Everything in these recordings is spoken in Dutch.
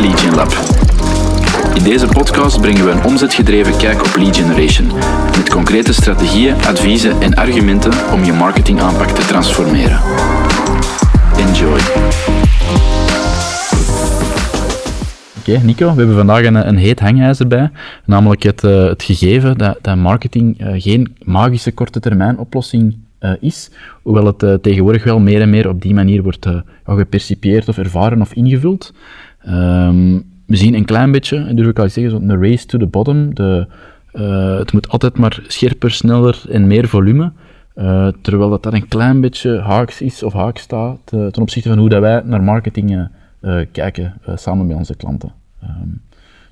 Lead Lab. In deze podcast brengen we een omzetgedreven kijk op lead generation, met concrete strategieën, adviezen en argumenten om je marketingaanpak te transformeren. Enjoy. Oké, Nico, we hebben vandaag een, een heet hangijzer bij, namelijk het, uh, het gegeven dat, dat marketing uh, geen magische korte termijn oplossing uh, is, hoewel het tegenwoordig wel meer en meer op die manier wordt gepercipieerd of ervaren of ingevuld. Um, we zien een klein beetje, durf ik al zeggen, zo'n race to the bottom. De, het moet altijd maar scherper, sneller en meer volume. terwijl dat, dat een klein beetje haaks is of haak staat ten opzichte van hoe dat wij naar marketing kijken samen met onze klanten. Um,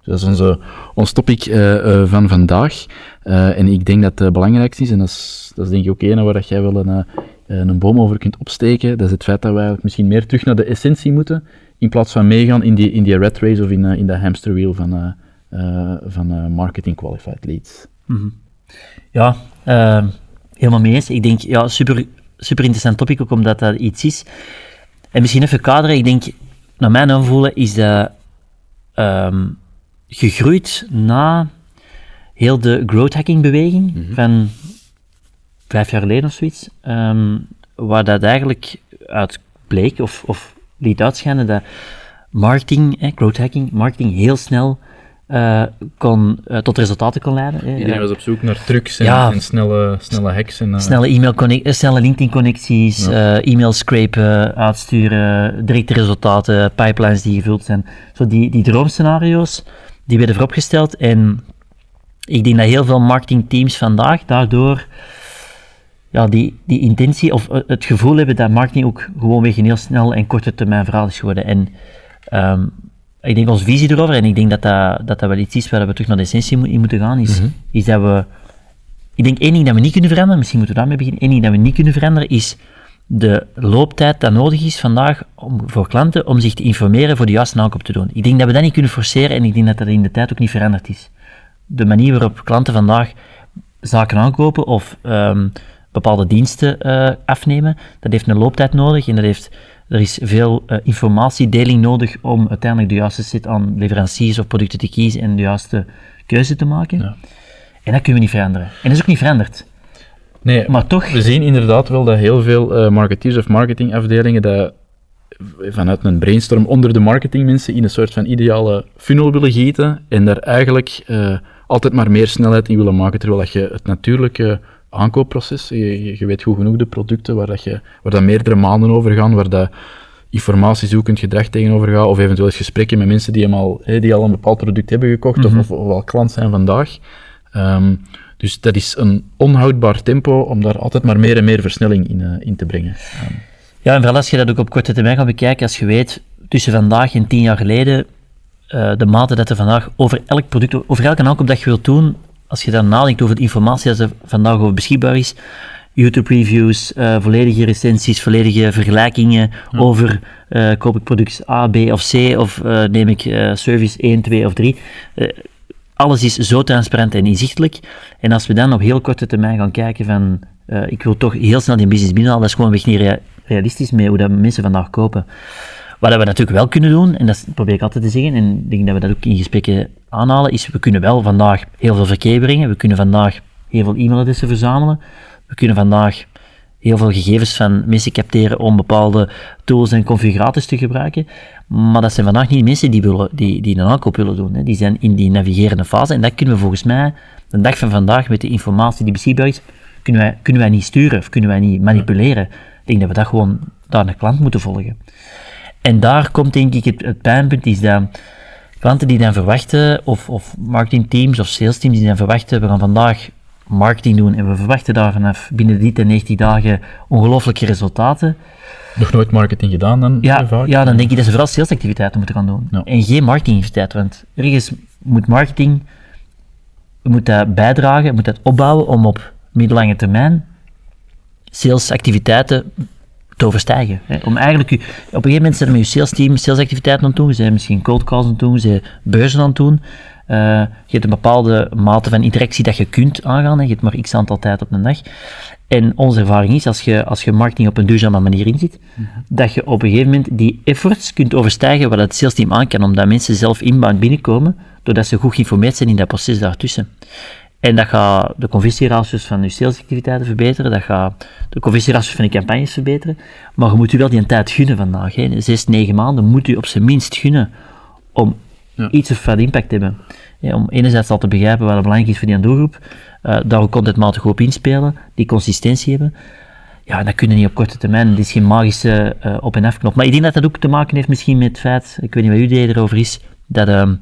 dat is onze, ons topic van vandaag. En ik denk dat het belangrijkste is, en dat is, dat is denk ik ook één waar dat jij wel een, een boom over kunt opsteken, dat is het feit dat wij misschien meer terug naar de essentie moeten, in plaats van meegaan in die, in die red race of in, in de hamsterwheel van, van marketing qualified leads. Mm -hmm. Ja, helemaal mee eens. Ik denk, ja, super, super interessant topic ook omdat dat iets is. En misschien even kaderen, ik denk, naar mijn aanvoelen is dat um, gegroeid na heel de growth hacking beweging mm -hmm. van vijf jaar geleden of zoiets, um, waar dat eigenlijk uit bleek, of, of liet uitschijnen, dat marketing, eh, growth hacking, marketing heel snel uh, kon, uh, tot resultaten kon leiden. Iedereen was op zoek naar trucs en, ja, en snelle, snelle hacks. En, uh, snelle, e-mail snelle LinkedIn-connecties, ja. e-mail scrapen, uitsturen, directe resultaten, pipelines die gevuld zijn. Zo die, die droomscenario's, die werden vooropgesteld. En ik denk dat heel veel marketingteams vandaag daardoor ja, die, die intentie of het gevoel hebben dat marketing ook gewoonweg een heel snel en korte termijn verhaal is geworden. En um, ik denk onze visie erover, en ik denk dat dat, dat, dat wel iets is waar we terug naar de essentie in moeten gaan, is, mm -hmm. is dat we... Ik denk één ding dat we niet kunnen veranderen, misschien moeten we daarmee beginnen, één ding dat we niet kunnen veranderen, is de looptijd dat nodig is vandaag om, voor klanten om zich te informeren voor de juiste aankoop te doen. Ik denk dat we dat niet kunnen forceren en ik denk dat dat in de tijd ook niet veranderd is. De manier waarop klanten vandaag zaken aankopen of um, bepaalde diensten uh, afnemen, dat heeft een looptijd nodig en dat heeft er is veel uh, informatiedeling nodig om uiteindelijk de juiste set aan leveranciers of producten te kiezen en de juiste keuze te maken. Ja. En dat kunnen we niet veranderen. En dat is ook niet veranderd. Nee, maar toch... We zien inderdaad wel dat heel veel uh, marketeers of marketingafdelingen dat vanuit een brainstorm onder de marketingmensen in een soort van ideale funnel willen gieten en daar eigenlijk uh, altijd maar meer snelheid in willen maken, terwijl dat je het natuurlijke aankoopproces. Je, je, weet goed genoeg de producten waar, dat je, waar dat meerdere maanden over gaan, waar dat informatiezoekend gedrag tegenover gaat, of eventueel gesprekken met mensen die, al, die al een bepaald product hebben gekocht, of, mhm. of, of, al klant zijn vandaag. Um, dus dat is een onhoudbaar tempo om daar altijd maar meer en meer versnelling in, uh, in te brengen. Um. Ja, en vooral als je dat ook op korte termijn gaat bekijken, als je weet, tussen vandaag en tien jaar geleden, uh, de mate dat er vandaag over elk product, over elke aankoop dat je wilt doen, als je dan nadenkt over de informatie dat er vandaag over beschikbaar is, YouTube-reviews, uh, volledige recensies, volledige vergelijkingen over uh, koop ik product A, B of C of uh, neem ik service 1, 2 of 3. alles is zo transparant en inzichtelijk. En als we dan op heel korte termijn gaan kijken van ik wil toch heel snel die business binnenhalen, dat is gewoon weg niet realistisch mee hoe dat mensen vandaag kopen. Wat we natuurlijk wel kunnen doen, en dat probeer ik altijd te zeggen, en ik denk dat we dat ook in gesprekken aanhalen, is we kunnen wel vandaag heel veel verkeer brengen, we kunnen vandaag heel veel e-mailadressen verzamelen, we kunnen vandaag heel veel gegevens van mensen capteren om bepaalde tools en configuraties te gebruiken. Maar dat zijn vandaag niet mensen die, willen, die, die een aankoop willen doen. Hè. Die zijn in die navigerende fase. En dat kunnen we volgens mij, de dag van vandaag, met de informatie die beschikbaar is, kunnen wij, kunnen wij niet sturen of kunnen wij niet manipuleren. Ik denk dat we dat gewoon daar een klant moeten volgen. En daar komt denk ik het, het pijnpunt, is dat klanten die dan verwachten, of, of marketingteams of salesteams die dan verwachten, we gaan vandaag marketing doen en we verwachten daar vanaf binnen die 90 dagen ongelooflijke resultaten. Nog nooit marketing gedaan dan? Ja, ja dan denk ik dat ze vooral salesactiviteiten moeten gaan doen. En geen marketingactiviteiten, want ergens moet marketing moet dat bijdragen, moet dat opbouwen om op middellange termijn salesactiviteiten te overstijgen. Hè. Om eigenlijk, op een gegeven moment zijn we je sales team salesactiviteiten aan het doen, ze zijn misschien cold calls aan het doen, ze beurzen aan het doen. Eh, je hebt een bepaalde mate van interactie dat je kunt aangaan. Hè. Je hebt maar x aantal tijd op een dag. En onze ervaring is, als je, als je marketing op een duurzame manier inzet, dat je op een gegeven moment die efforts kunt overstijgen wat het sales team aan kan, omdat mensen zelf inbound binnenkomen, doordat ze goed geïnformeerd zijn in dat proces daartussen. En dat gaat de conversieratio's van je salesactiviteiten verbeteren, dat gaat de conversieratio's van je campagnes verbeteren, maar je moet u wel die tijd gunnen vandaag. Hè. Zes, negen maanden moet u op zijn minst gunnen om Ja. iets of wat impact te hebben. Ja, om enerzijds al te begrijpen wat belangrijk is voor die doelgroep, eh daar ook contentmatig op inspelen, die consistentie hebben. Ja, dat kunnen niet op korte termijn. Het is geen magische eh, op- en afknop. Maar ik denk dat dat ook te maken heeft misschien met het feit, ik weet niet wat uw idee erover is, dat, ehm, dat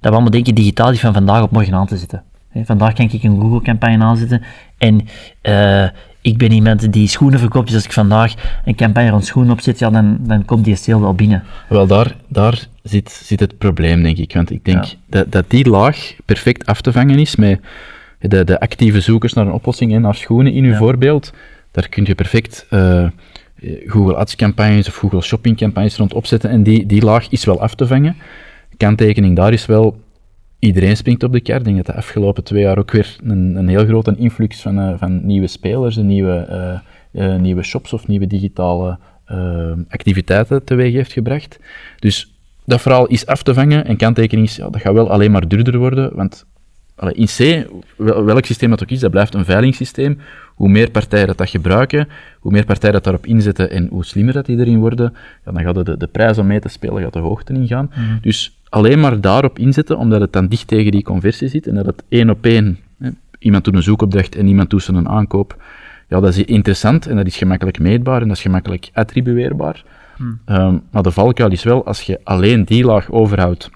we allemaal denken digitaal is van vandaag op morgen aan te zetten. Vandaag kan ik een Google-campagne aanzetten en eh, ik ben iemand die schoenen verkoopt, dus als ik vandaag een campagne rond schoenen opzet, ja, dan, dan komt die sale wel binnen. Wel, daar, daar zit, zit het probleem, denk ik. Want ik denk Ja. dat, dat die laag perfect af te vangen is met de, de actieve zoekers naar een oplossing en naar schoenen in uw Ja. voorbeeld. Daar kun je perfect eh, Google Ads campagnes of Google Shopping campagnes rond opzetten. En die, die laag is wel af te vangen. Kanttekening daar is wel, iedereen springt op de kar. Ik denk dat de afgelopen twee jaar ook weer een, een heel grote influx van, eh, van nieuwe spelers, en nieuwe, eh, eh, nieuwe shops of nieuwe digitale activiteiten teweeg heeft gebracht. Dus dat verhaal is af te vangen en kanttekening is, ja, dat gaat wel alleen maar duurder worden, want allee, in C, wel- welk systeem dat ook is, dat blijft een veilingssysteem. Hoe meer partijen dat, dat gebruiken, hoe meer partijen dat daarop inzetten en hoe slimmer dat die erin worden, ja, dan gaat de, de prijs om mee te spelen gaat de hoogte ingaan. Dus alleen maar daarop inzetten, omdat het dan dicht tegen die conversie zit en dat het één op één, hè, iemand doet een zoekopdracht en iemand doet een aankoop, ja, dat is interessant en dat is gemakkelijk meetbaar en dat is gemakkelijk attribueerbaar. Ehm, maar de valkuil is wel, als je alleen die laag overhoudt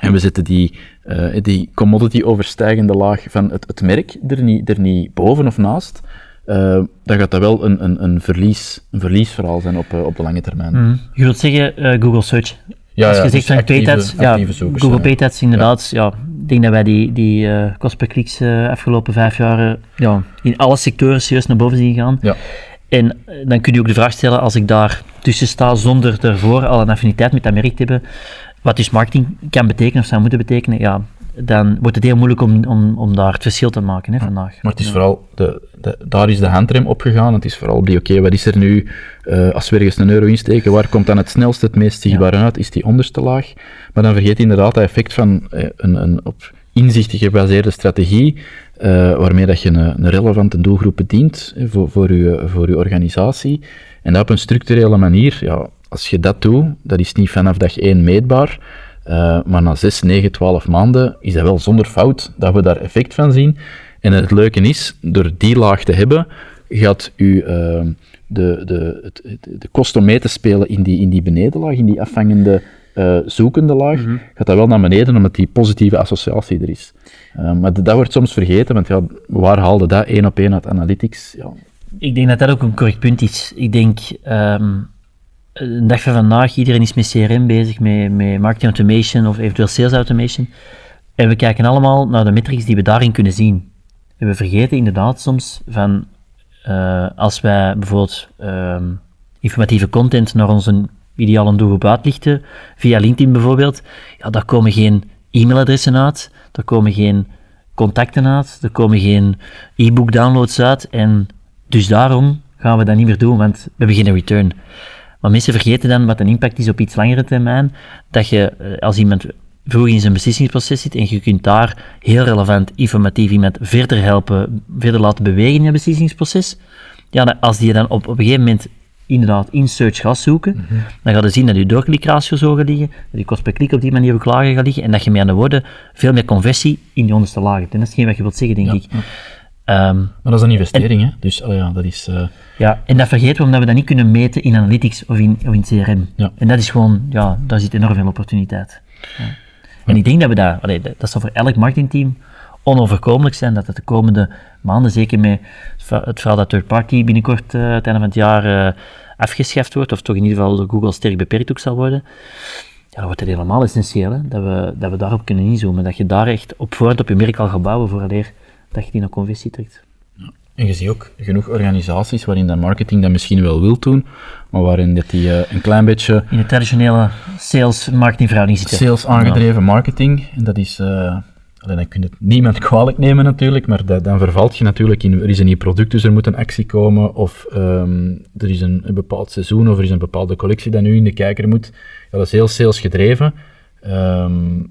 en we zetten die, eh, die commodity overstijgende laag van het, het merk er niet, er niet boven of naast, eh, dan gaat dat wel een, een, een, verlies, een verliesverhaal zijn op, eh, op de lange termijn. Je wilt zeggen Google Search. Ja, Als je ja, zegt dus van ja, Google ja. inderdaad, ja. ik denk dat wij die, die eh kost per kliks eh, afgelopen vijf jaar eh, ja, in alle sectoren serieus naar boven zien gaan. Ja. En dan kun je ook de vraag stellen, als ik daar tussen sta zonder daarvoor al een affiniteit met dat merk te hebben, wat dus marketing kan betekenen of zou moeten betekenen, ja, dan wordt het heel moeilijk om, om, om daar het verschil te maken hè, vandaag. Maar het is vooral, de, de, daar is de handrem opgegaan. Het is vooral op die, oké, wat is er nu, eh, als we ergens een euro insteken, waar komt dan het snelst het meest zichtbaar uit? Is die onderste laag? Maar dan vergeet je inderdaad dat effect van eh, een, een op inzichten gebaseerde strategie, eh, waarmee dat je een, een relevante doelgroep bedient voor, voor, je, voor je organisatie. En dat op een structurele manier, ja, als je dat doet, dat is niet vanaf dag 1 meetbaar, eh, maar na 6, 9, 12 maanden is dat wel zonder fout dat we daar effect van zien. En het leuke is, door die laag te hebben, gaat u eh, de, de, het, de kost om mee te spelen in die, in die benedenlaag, in die afvangende, eh, zoekende laag, gaat dat wel naar beneden, omdat die positieve associatie er is. Eh, maar dat wordt soms vergeten, want ja, waar haalde dat één op één uit analytics? Ja, Ik denk dat dat ook een correct punt is. Ik denk, ehm een dag van vandaag, iedereen is met CRM bezig, met, met marketing automation of eventueel sales automation. En we kijken allemaal naar de metrics die we daarin kunnen zien. En we vergeten inderdaad soms van, eh, als wij bijvoorbeeld ehm, informatieve content naar onze ideale doelgroep uitlichten, via LinkedIn bijvoorbeeld, ja, daar komen geen e-mailadressen uit, daar komen geen contacten uit, er komen geen e-book downloads uit en dus daarom gaan we dat niet meer doen, want we geen return. Maar mensen vergeten dan wat een impact is op iets langere termijn, dat je eh, als iemand vroeg in zijn beslissingsproces zit en je kunt daar heel relevant, informatief iemand verder helpen, verder laten bewegen in je beslissingsproces, ja, als die dan op, op een gegeven moment inderdaad in search gaat zoeken, dan ga je zien dat je doorklikratio's zo gaat liggen, dat je kost per klik op die manier ook lager gaat liggen en dat je met andere woorden veel meer conversie in die onderste lagen hebt. En dat is geen wat je wilt zeggen, denk ik. Ehm, maar dat is een investering, hè? dus allee, ja, dat is... eh, ja, en dat vergeten we omdat we dat niet kunnen meten in analytics of in, of in CRM. Ja. En dat is gewoon, ja, daar zit enorm veel opportuniteit. Ja. En ik denk dat we allee, dat, dat zal voor elk marketingteam onoverkomelijk zijn, dat het de komende maanden, zeker met het verhaal- dat third party binnenkort eh, het einde van het jaar eh, afgeschaft wordt, of toch in ieder geval door Google sterk beperkt ook zal worden, ja, dan wordt het helemaal essentieel, hè, dat, we, dat we daarop kunnen inzoomen, dat je daar echt op voorhand op je merk al gaat bouwen vooraleer dat je die naar conversie trekt. En je ziet ook genoeg organisaties waarin dat marketing dat misschien wel wil doen, maar waarin dat die eh, een klein beetje In de traditionele sales-marketing verhouding zitten. sales aangedreven marketing, en dat is, eh, Alleen dan kun je het niemand kwalijk nemen natuurlijk, maar dat, dan vervalt je natuurlijk in, er is een nieuw product, dus er moet een actie komen, of ehm, er is een, een, bepaald seizoen, of er is een bepaalde collectie dat nu in de kijker moet. Ja, dat is heel sales gedreven. Ehm,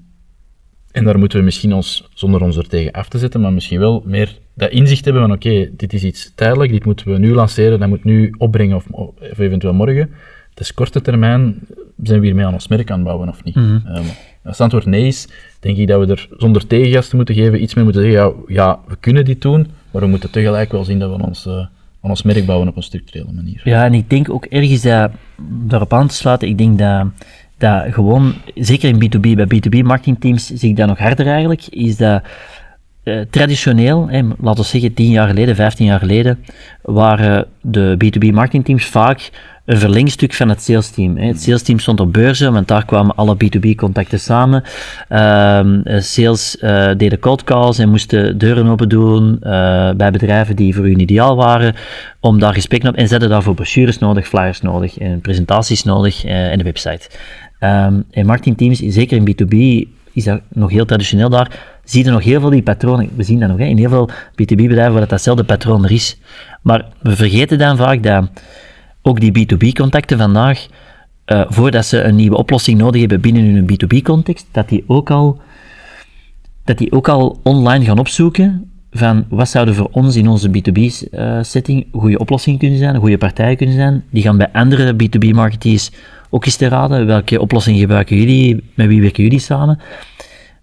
en daar moeten we misschien ons, zonder ons er tegen af te zetten, maar misschien wel meer dat inzicht hebben van oké, dit is iets tijdelijk, dit moeten we nu lanceren, dat moet nu opbrengen of, of eventueel morgen. Het is korte termijn, zijn we hiermee aan ons merk aan het bouwen of niet? Mm -hmm. um, als het antwoord nee is, denk ik dat we er zonder tegengasten moeten geven, iets meer moeten zeggen, ja, ja, we kunnen dit doen, maar we moeten tegelijk wel zien dat we ons, uh, aan ons merk bouwen op een structurele manier. Ja, en ik denk ook ergens dat, daarop aan te sluiten, ik denk dat dat gewoon, zeker in B2B, bij B2B marketingteams zie ik dat nog harder eigenlijk, is dat uh, traditioneel, hè, laten we zeggen 10 jaar geleden, 15 jaar geleden, waren de B2B marketingteams vaak een verlengstuk van het salesteam. Hè. Het salesteam stond op beurzen, want daar kwamen alle B2B-contacten samen. Uh, sales uh, deden cold calls en moesten deuren open doen uh, bij bedrijven die voor hun ideaal waren, om daar gesprekken op en zetten daarvoor brochures nodig, flyers nodig en presentaties nodig en een website. Um, en marketingteams, zeker in B2B, is dat nog heel traditioneel daar, zie je nog heel veel die patronen. We zien dat nog hè, in heel veel B2B-bedrijven waar dat datzelfde patroon er is. Maar we vergeten dan vaak dat ook die B2B-contacten vandaag, uh, voordat ze een nieuwe oplossing nodig hebben binnen hun B2B-context, dat die ook al dat die ook al online gaan opzoeken van wat zouden voor ons in onze B2B-setting uh, goede oplossingen kunnen zijn, goede partijen kunnen zijn. Die gaan bij andere B2B-marketeers ook eens te raden, welke oplossing gebruiken jullie, met wie werken jullie samen.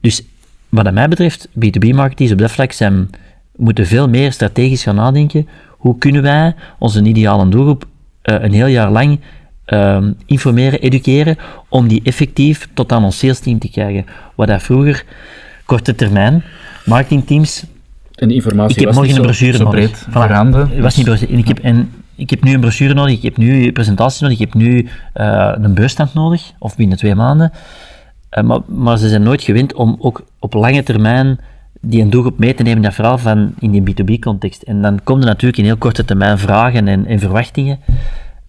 Dus wat mij betreft, B2B-marketeers op dat vlak zijn, moeten veel meer strategisch gaan nadenken. Hoe kunnen wij onze ideale doelgroep een heel jaar lang uh, informeren, educeren, om die effectief tot aan ons sales team te krijgen. Wat dat vroeger, korte termijn, marketingteams... En informatie ik heb morgen een brochure nodig. was niet brochure. En ik heb, en ik heb nu een brochure nodig, ik heb nu presentaties nodig, ik heb nu uh, een beursstand nodig, of binnen twee maanden. Uh, maar, maar ze zijn nooit gewend om ook op lange termijn die een doelgroep mee te nemen, dat vooral van in die B2B-context. En dan komen er natuurlijk in heel korte termijn vragen en, en verwachtingen.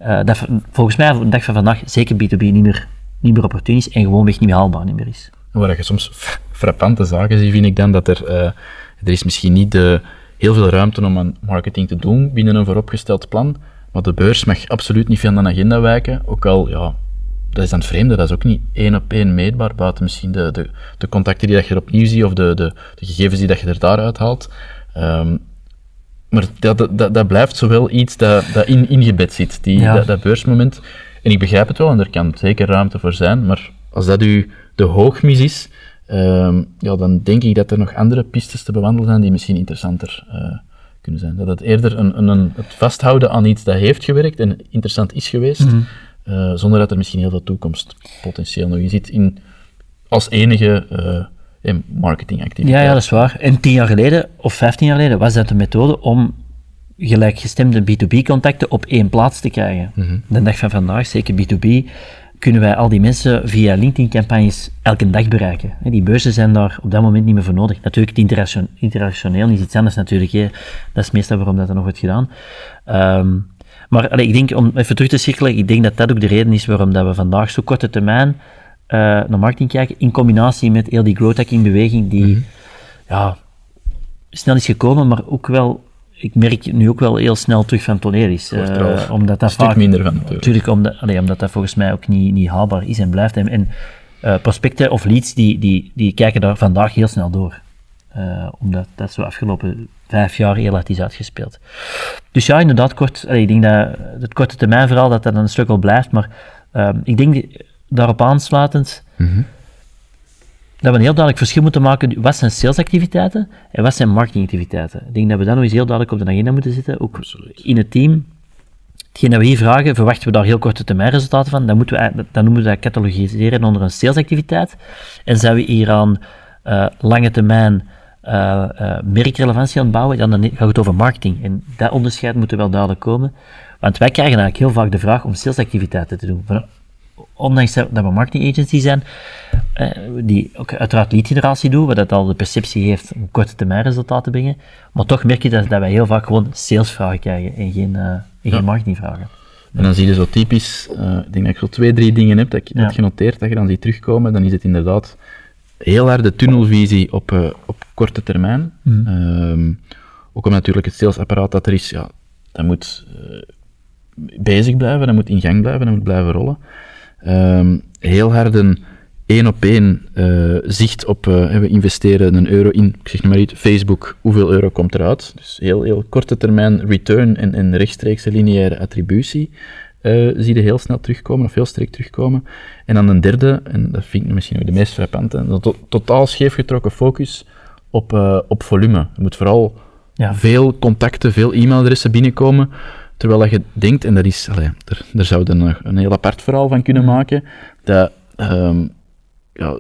Uh, dat volgens mij op de dag van vandaag zeker B2B niet meer, niet meer opportun is en gewoonweg niet meer haalbaar niet meer is. Waar je soms frappante zaken ziet, vind ik dan dat er, uh, er is misschien niet de, heel veel ruimte om aan marketing te doen binnen een vooropgesteld plan, maar de beurs mag absoluut niet van de agenda wijken, ook al, ja, dat is dan het vreemde, dat is ook niet één op één meetbaar, buiten misschien de, de, de contacten die dat je er opnieuw ziet, of de, de, de gegevens die dat je er daaruit haalt. Um, maar dat, dat, dat blijft zowel iets dat, dat in, ingebed zit, die, ja. dat, dat beursmoment. En ik begrijp het wel, en er kan zeker ruimte voor zijn, maar als dat u de hoogmis is, um, ja, dan denk ik dat er nog andere pistes te bewandelen zijn die misschien interessanter uh, kunnen zijn. Dat het eerder een, een, een, het vasthouden aan iets dat heeft gewerkt en interessant is geweest, mm -hmm. Uh, zonder dat er misschien heel veel toekomstpotentieel nog in zit, in, als enige uh, marketingactiviteit. Ja, ja, dat is waar. En tien jaar geleden, of vijftien jaar geleden, was dat de methode om gelijkgestemde B2B-contacten op één plaats te krijgen. Mm -hmm. De dag van vandaag, zeker B2B, kunnen wij al die mensen via LinkedIn-campagnes elke dag bereiken. Die beurzen zijn daar op dat moment niet meer voor nodig. Natuurlijk, het interaction interactioneel is iets anders natuurlijk. Hè. Dat is meestal waarom dat er nog wordt gedaan. Um, maar allee, ik denk, om even terug te cirkelen, ik denk dat dat ook de reden is waarom dat we vandaag zo korte termijn uh, naar marketing kijken, in combinatie met heel die growth hacking beweging die mm -hmm. ja, snel is gekomen, maar ook wel ik merk nu ook wel heel snel terug van toneel is. Uh, omdat dat een vaak, minder van natuurlijk. natuurlijk omdat, allee, omdat dat volgens mij ook niet, niet haalbaar is en blijft. En, en uh, prospecten of leads, die, die, die kijken daar vandaag heel snel door. Uh, omdat dat zo afgelopen vijf jaar heel hard is uitgespeeld. Dus ja, inderdaad, kort, allee, ik denk dat het korte termijn vooral dat dat een stuk al blijft, maar ik denk daarop aansluitend... Mm -hmm dat we een heel duidelijk verschil moeten maken. Wat zijn salesactiviteiten en wat zijn marketingactiviteiten? Ik denk dat we dat nog eens heel duidelijk op de agenda moeten zetten, ook Absoluut. in het team. Hetgeen dat we hier vragen, verwachten we daar heel korte termijn resultaten van. Dan, moeten we, dan noemen we dat catalogiseren onder een salesactiviteit. En zijn we hier aan uh, lange termijn uh, uh, merkrelevantie aan het bouwen, dan, dan gaat het over marketing. En dat onderscheid moet er wel duidelijk komen. Want wij krijgen eigenlijk heel vaak de vraag om salesactiviteiten te doen ondanks dat we marketing agency zijn, eh, die ook uiteraard lead generatie doen, wat dat al de perceptie heeft om korte termijn resultaten te brengen, maar toch merk je dat, dat wij heel vaak gewoon salesvragen krijgen en geen, en ja. geen marketingvragen. En dan zie je zo typisch, ik denk dat ik zo twee, drie dingen heb dat ik ja. heb genoteerd, dat je dan ziet terugkomen, dan is het inderdaad heel harde tunnelvisie op, uh, op korte termijn. Mhm. Ehm, ook om natuurlijk het salesapparaat dat er is, ja, dat moet uh, bezig blijven, dat moet in gang blijven, dat moet blijven rollen. Ehm, heel harde één op één uh, zicht op, we investeren een euro in, ik zeg maar iets, Facebook, hoeveel euro komt eruit? Dus heel, heel korte termijn return en, en rechtstreekse lineaire attributie uh, zie je heel snel terugkomen, of heel sterk terugkomen. En dan een derde, en dat vind ik misschien ook de meest frappante, een to totaal scheefgetrokken focus op, op volume. Je moet vooral ja. veel contacten, veel e-mailadressen binnenkomen, terwijl je denkt, en dat is, allee, er, daar zouden een, een heel apart verhaal van kunnen maken, dat um, ja,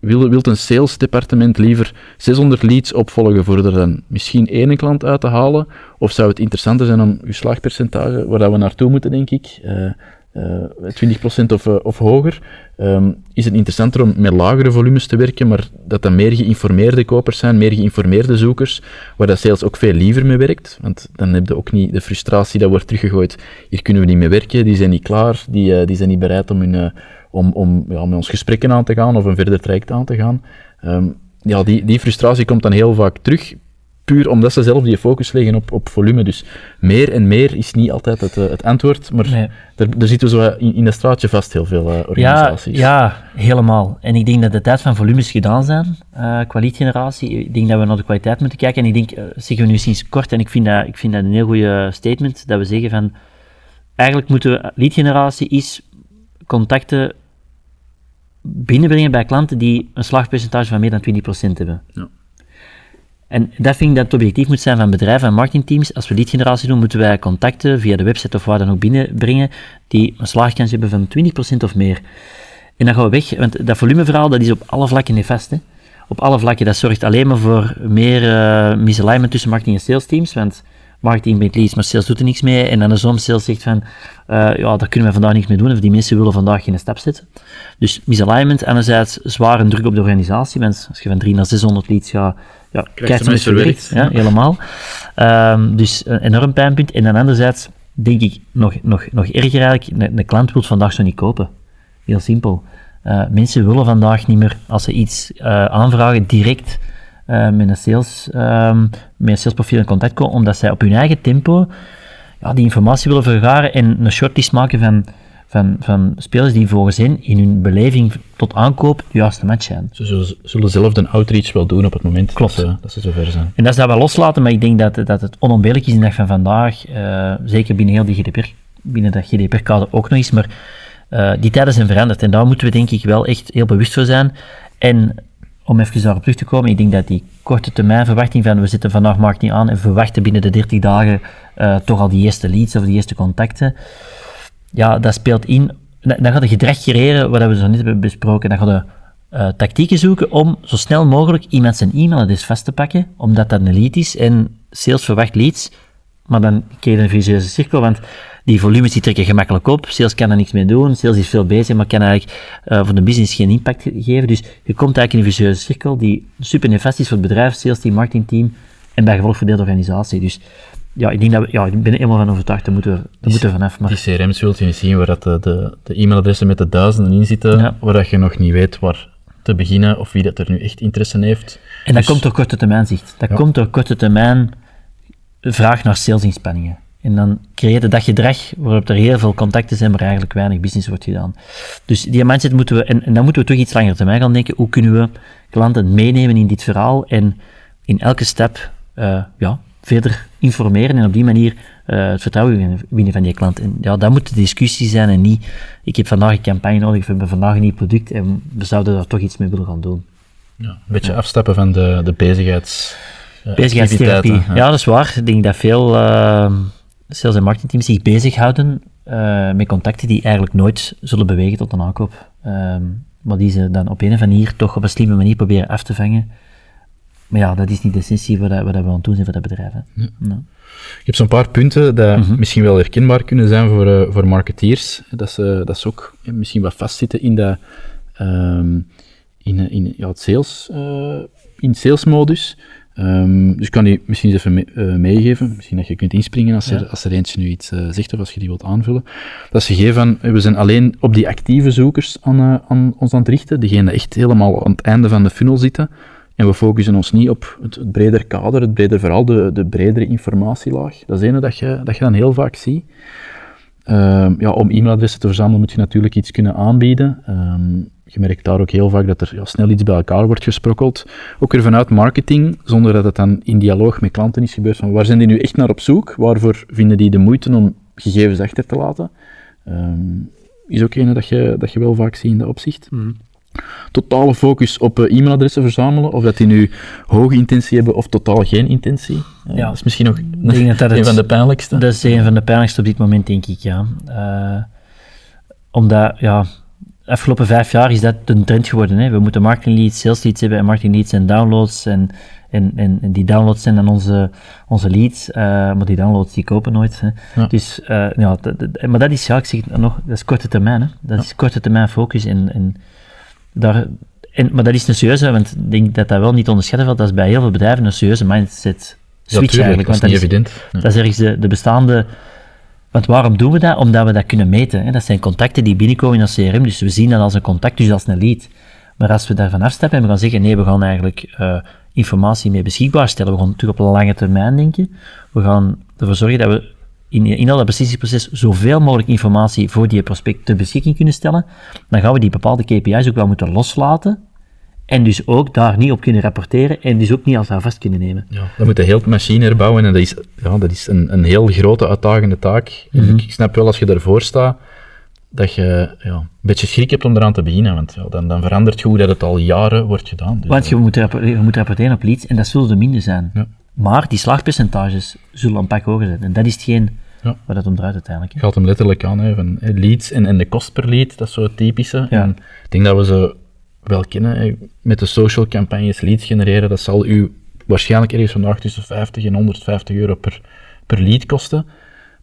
wil, wil een salesdepartement liever 600 leads opvolgen voor er dan misschien één klant uit te halen? Of zou het interessanter zijn om uw slagpercentage, waar dat we naartoe moeten, denk ik, uh, uh, 20% of, uh, of hoger, um, is het interessanter om met lagere volumes te werken, maar dat dat meer geïnformeerde kopers zijn, meer geïnformeerde zoekers, waar dat sales ook veel liever mee werkt, want dan heb je ook niet de frustratie dat wordt teruggegooid, hier kunnen we niet mee werken, die zijn niet klaar, die, die zijn niet bereid om hun om, om ja, met ons gesprekken aan te gaan of een verder traject aan te gaan. Um, ja, die, die frustratie komt dan heel vaak terug, puur omdat ze zelf die focus leggen op, op volume. Dus meer en meer is niet altijd het, uh, het antwoord, maar nee. er, er zitten zo in, in dat straatje vast heel veel uh, organisaties. Ja, ja, helemaal. En ik denk dat de tijd van volumes gedaan zijn, uh, qua leadgeneratie. Ik denk dat we naar de kwaliteit moeten kijken. En ik denk, zeggen we nu sinds kort, en ik vind dat, ik vind dat een heel goede statement, dat we zeggen van, eigenlijk moeten we, leadgeneratie is contacten binnenbrengen bij klanten die een slagpercentage van meer dan 20% hebben. Ja. En dat vind ik dat het objectief moet zijn van bedrijven en marketingteams. Als we leadgeneratie doen, moeten wij contacten via de website of waar dan ook binnenbrengen die een slagkans hebben van 20% of meer. En dan gaan we weg, want dat volumeverhaal dat is op alle vlakken nefast. Hè. Op alle vlakken, dat zorgt alleen maar voor meer uh, misalignment tussen marketing en sales teams, want marketing brengt leads, maar sales doet er niks mee. En dan de soms sales zegt van, uh, ja, daar kunnen we vandaag niks mee doen, of die mensen willen vandaag geen stap zetten. Dus misalignment, enerzijds zware druk op de organisatie, want als je van 3 naar 600 leads gaat, ja, krijg je het verwerkt. Ja, helemaal. Um, dus een enorm pijnpunt. En dan anderzijds, denk ik, nog, nog, nog erger eigenlijk, een, een klant wil vandaag zo niet kopen. Heel simpel. Uh, mensen willen vandaag niet meer, als ze iets uh, aanvragen, direct uh, met een sales, um, met een salesprofiel in contact komen, omdat zij op hun eigen tempo ja, die informatie willen vergaren en een shortlist maken van, van, van spelers die volgens hen in hun beleving tot aankoop de juiste match zijn. Ze zullen, zullen zelf een outreach wel doen op het moment Klopt. Dat, ze, dat ze zover zijn. En dat is dat wel loslaten, maar ik denk dat, dat het onontbeerlijk is in de dag van vandaag, uh, zeker binnen heel die GDPR, binnen dat GDPR-kader ook nog eens, maar uh, die tijden zijn veranderd en daar moeten we denk ik wel echt heel bewust voor zijn. En om even daarop terug te komen, ik denk dat die korte termijn verwachting van we zitten vandaag marketing aan en verwachten binnen de 30 dagen uh, toch al die eerste leads of die eerste contacten. Ja, dat speelt in. Dan gaat je gedrag creëren, wat we zo net hebben besproken. Dan gaat je uh, tactieken zoeken om zo snel mogelijk iemand zijn e-mailadres vast te pakken, omdat dat een lead is en sales verwacht leads. Maar dan krijg je een vicieuze cirkel, want die volumes die trekken gemakkelijk op. Sales kan er niks mee doen. Sales is veel bezig, maar kan eigenlijk uh, voor de business geen impact geven. Dus je komt eigenlijk in een vicieuze cirkel die super nefast is voor het bedrijf, sales team, marketingteam en bij gevolg voor de organisatie. Dus ja, ik denk dat we, ja, ik ben er helemaal van overtuigd, daar moeten we, daar moeten we vanaf. Maar... Die CRM's wilt je niet zien waar dat de, de, de e-mailadressen met de duizenden in zitten, ja. waar dat je nog niet weet waar te beginnen of wie dat er nu echt interesse heeft. En dat dus... komt door korte termijn zicht. Dat ja. komt door korte termijn vraag naar salesinspanningen. En dan creëer je dat gedrag waarop er heel veel contacten zijn, maar eigenlijk weinig business wordt gedaan. Dus die mindset moeten we, en, dan moeten we toch iets langer termijn gaan denken, hoe kunnen we klanten meenemen in dit verhaal en in elke stap uh, ja, verder informeren en op die manier uh, het vertrouwen winnen van die klant. En ja, dat moet de discussie zijn en niet, ik heb vandaag een campagne nodig, we hebben vandaag een nieuw product en we zouden daar toch iets mee willen gaan doen. Ja, een beetje afstappen van de, de bezigheids... Bezigheidstherapie. Ja. ja. dat is waar. Ik denk dat veel uh, sales- en marketingteams zich bezighouden uh, met contacten die eigenlijk nooit zullen bewegen tot een aankoop. Um, maar die ze dan op een of andere manier toch op een slimme manier proberen af te vangen. Maar ja, dat is niet de essentie wat we aan doen zijn voor dat bedrijf. Hè. Ja. Ja. Ik heb zo'n paar punten die mm -hmm. misschien wel herkenbaar kunnen zijn voor, uh, voor marketeers. Dat ze, dat ze ook ja, misschien wat vastzitten in, dat, um, in, in ja, het sales, uh, in salesmodus. Ehm, dus ik kan die misschien eens even eh, meegeven. Misschien dat je kunt inspringen als, er, als er eentje nu iets uh, zegt of als je die wilt aanvullen. Dat is gegeven van, we zijn alleen op die actieve zoekers aan, uh, aan ons aan het richten, diegenen die echt helemaal aan het einde van de funnel zitten. En we focussen ons niet op het, het breder kader, het breder verhaal, de, de bredere informatielaag. Dat is ene dat je, dat je dan heel vaak ziet. Ehm, ja, om e-mailadressen te verzamelen moet je natuurlijk iets kunnen aanbieden. Ehm, je merkt daar ook heel vaak dat er ja, snel iets bij elkaar wordt gesprokkeld. Ook weer vanuit marketing, zonder dat het dan in dialoog met klanten is gebeurd. Van waar zijn die nu echt naar op zoek? Waarvoor vinden die de moeite om gegevens achter te laten? Um, is ook een dat je, dat je wel vaak ziet in dat opzicht. Mm. Totale focus op uh, e-mailadressen verzamelen, of dat die nu hoge intentie hebben of totaal geen intentie. Uh, ja. Dat is misschien nog een, dat een van de pijnlijkste. Dat is een van de pijnlijkste op dit moment, denk ik, ja. Uh, omdat, ja, afgelopen vijf jaar is dat een trend geworden. Hè. We moeten marketing leads, sales leads hebben en marketing leads en downloads. En, en, en, en die downloads zijn dan onze, onze leads, uh, maar die downloads die kopen nooit. Hè. Ja. Dus, ja, maar dat is, ja, ik zeg nog, dat is korte termijn. Hè. Dat ja. is korte termijn focus. En, en daar, en, maar dat is een serieuze, want ik denk dat dat wel niet onderschatten valt. Dat is bij heel veel bedrijven een serieuze mindset switch ja, eigenlijk. Want dat is niet evident. Dat is ergens de, de bestaande want waarom doen we dat? Omdat we dat kunnen meten. Hè? Dat zijn contacten die binnenkomen in ons CRM, dus we zien dat als een contact, dus als een lead. Maar als we daarvan afstappen en we gaan zeggen, nee, we gaan eigenlijk uh, informatie mee beschikbaar stellen, we gaan natuurlijk op een lange termijn denken, we gaan ervoor zorgen dat we in, in al dat beslissingsproces zoveel mogelijk informatie voor die prospect ter beschikking kunnen stellen, dan gaan we die bepaalde KPI's ook wel moeten loslaten, en dus ook daar niet op kunnen rapporteren en dus ook niet als vast kunnen nemen. Ja, dan moet je heel de machine herbouwen en dat is, ja, dat is een, een heel grote, uitdagende taak. Mm -hmm. Ik snap wel als je daarvoor staat, dat je ja, een beetje schrik hebt om eraan te beginnen, want ja, dan, dan verandert je hoe dat het al jaren wordt gedaan. Dus, want je moet, je moet rapporteren op leads en dat zullen er minder zijn. Ja. Maar die slagpercentages zullen een pak hoger zijn. En dat is hetgeen ja. waar dat om draait uiteindelijk. Je gaat hem letterlijk aan, hè, van leads en, en de kost per lead, dat is zo het typische. Ja. En ik denk dat we ze wel kennen. Met de social campagnes leads genereren, dat zal u waarschijnlijk ergens vandaag tussen 50 en 150 euro per, per lead kosten.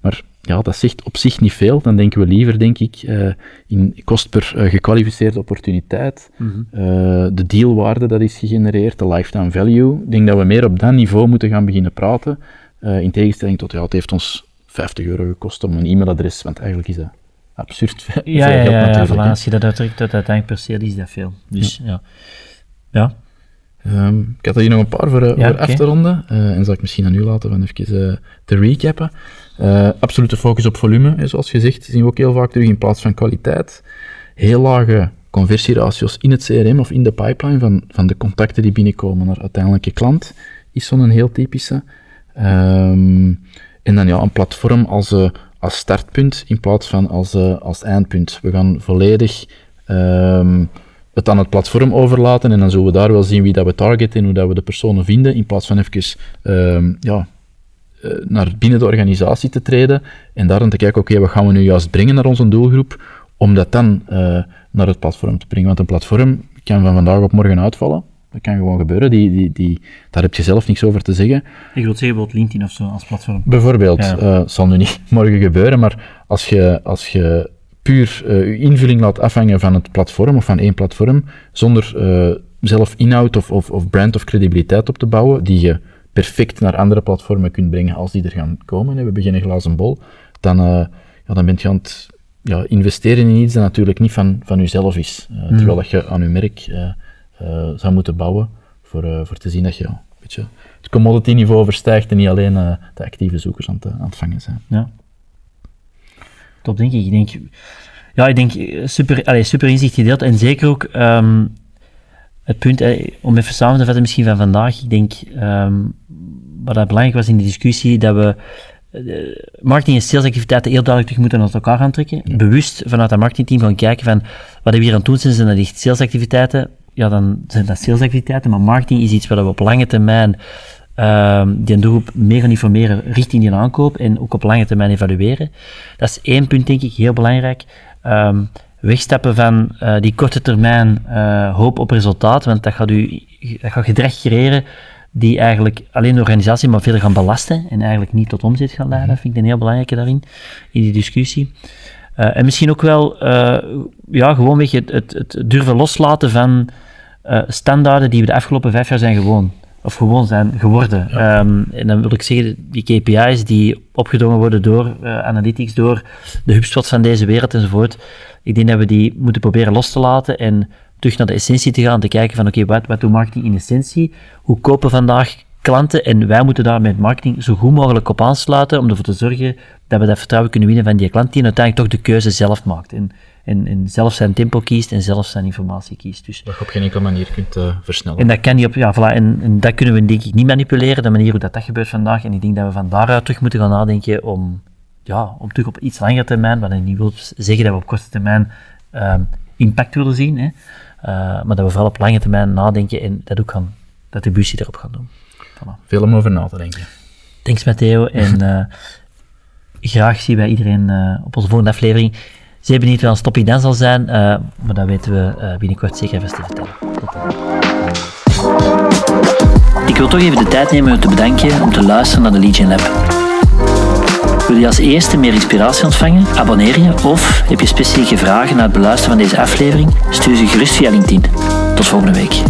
Maar ja, dat zegt op zich niet veel. Dan denken we liever, denk ik, uh, in kost per uh, gekwalificeerde opportuniteit, mm -hmm. uh, de dealwaarde dat is gegenereerd, de lifetime value. Ik denk dat we meer op dat niveau moeten gaan beginnen praten. in tegenstelling tot, ja, het heeft ons 50 euro gekost om een e-mailadres, want eigenlijk is dat absurd veel, ja, ja, geld ja, natuurlijk. voilà, hè. als je dat uitdrukt tot uiteindelijk per se is dat veel. Dus ja. Ja, Ehm, ik had er hier nog een paar voor, eh, Ja, voor oké. af te ronden. eh, en zal ik misschien aan u laten van even eh, te recappen. Eh, absolute focus op volume, hè, zoals gezegd, zien we ook heel vaak terug in plaats van kwaliteit. Heel lage conversieratio's in het CRM of in de pipeline van, van de contacten die binnenkomen naar uiteindelijke klant, is zo'n heel typische. Ehm, en dan ja, een platform als, eh, als startpunt in plaats van als, eh, als eindpunt. We gaan volledig ehm, het aan het platform overlaten en dan zullen we daar wel zien wie dat we targeten en hoe dat we de personen vinden, in plaats van even ehm, ja, eh, naar binnen de organisatie te treden en daar dan te kijken, oké, wat gaan we nu juist brengen naar onze doelgroep, om dat dan naar het platform te brengen. Want een platform kan van vandaag op morgen uitvallen. Dat kan gewoon gebeuren. Die, die, die, daar heb je zelf niks over te zeggen. ik wil zeggen bijvoorbeeld LinkedIn of zo als platform. Bijvoorbeeld, Ja. eh, zal nu niet morgen gebeuren, maar als je, als je puur eh, je invulling laat afhangen van het platform of van één platform, zonder eh, zelf inhoud of, of, of brand of credibiliteit op te bouwen, die je perfect naar andere platformen kunt brengen als die er gaan komen, hè, we geen glazen bol, dan, ja, dan ben je aan het ja, investeren in iets dat natuurlijk niet van, van jezelf is. Terwijl dat je aan je merk zou moeten bouwen voor, eh, voor te zien dat je een beetje het commodity niveau verstijgt en niet alleen eh, de actieve zoekers aan het, aan het vangen zijn. Ja. Top, denk ik. Ik denk, ja, ik denk eh, super, allez, super inzicht gedeeld. En zeker ook ehm, het punt, eh, om even samen te vatten misschien van vandaag. Ik denk, ehm, wat dat belangrijk was in de discussie, dat we eh, marketing en salesactiviteiten heel duidelijk terug moeten uit elkaar gaan trekken. Bewust vanuit dat marketingteam gaan kijken van, wat hebben we hier aan het doen zijn, zijn dat echt salesactiviteiten? Ja, dan zijn dat salesactiviteiten, maar marketing is iets waar we op lange termijn ehm, die doelgroep meer gaan informeren richting die aankoop en ook op lange termijn evalueren. Dat is één punt, denk ik, heel belangrijk. Ehm, wegstappen van eh, die korte termijn eh, hoop op resultaat, want dat gaat, u, dat gaat gedrag creëren die eigenlijk alleen de organisatie maar verder gaan belasten en eigenlijk niet tot omzet gaan leiden. Dat vind ik een heel belangrijke daarin, in die discussie. Eh, en misschien ook wel, eh ja, gewoonweg het, het, het durven loslaten van eh, standaarden die we de afgelopen vijf jaar zijn gewoon. of gewoon zijn geworden. Ehm, en dan wil ik zeggen, die KPI's die opgedrongen worden door analytics, door de HubSpots van deze wereld enzovoort, ik denk dat we die moeten proberen los te laten en terug naar de essentie te gaan, te kijken van oké, wat, wat doet marketing in essentie? Hoe kopen vandaag klanten en wij moeten daar met marketing zo goed mogelijk op aansluiten om ervoor te zorgen dat we dat vertrouwen kunnen winnen van die klant die uiteindelijk toch de keuze zelf maakt. En, en, en zelf zijn tempo kiest en zelf zijn informatie kiest. Dus, dat je op geen enkele manier kunt uh, versnellen. En dat kan niet op, ja, voilà, en, en, dat kunnen we denk ik niet manipuleren, de manier hoe dat, dat gebeurt vandaag. En ik denk dat we van daaruit terug moeten gaan nadenken om, ja, om terug op iets langere termijn, wat ik niet wil zeggen dat we op korte termijn uh, impact willen zien, hè, uh, maar dat we vooral op lange termijn nadenken en dat ook gaan, de attributie erop gaan doen. Voilà. Veel om over na te denken. Thanks Matteo en uh, graag zien wij iedereen uh, op onze volgende aflevering. Zeer benieuwd wat een topic dan zal zijn, uh, maar dat weten we binnenkort zeker even te vertellen. Ik wil toch even de tijd nemen om te bedanken om te luisteren naar de Legion Lab. Wil je als eerste meer inspiratie ontvangen? Abonneer je of heb je specifieke vragen na het beluisteren van deze aflevering? Stuur ze gerust via LinkedIn. Tot volgende week.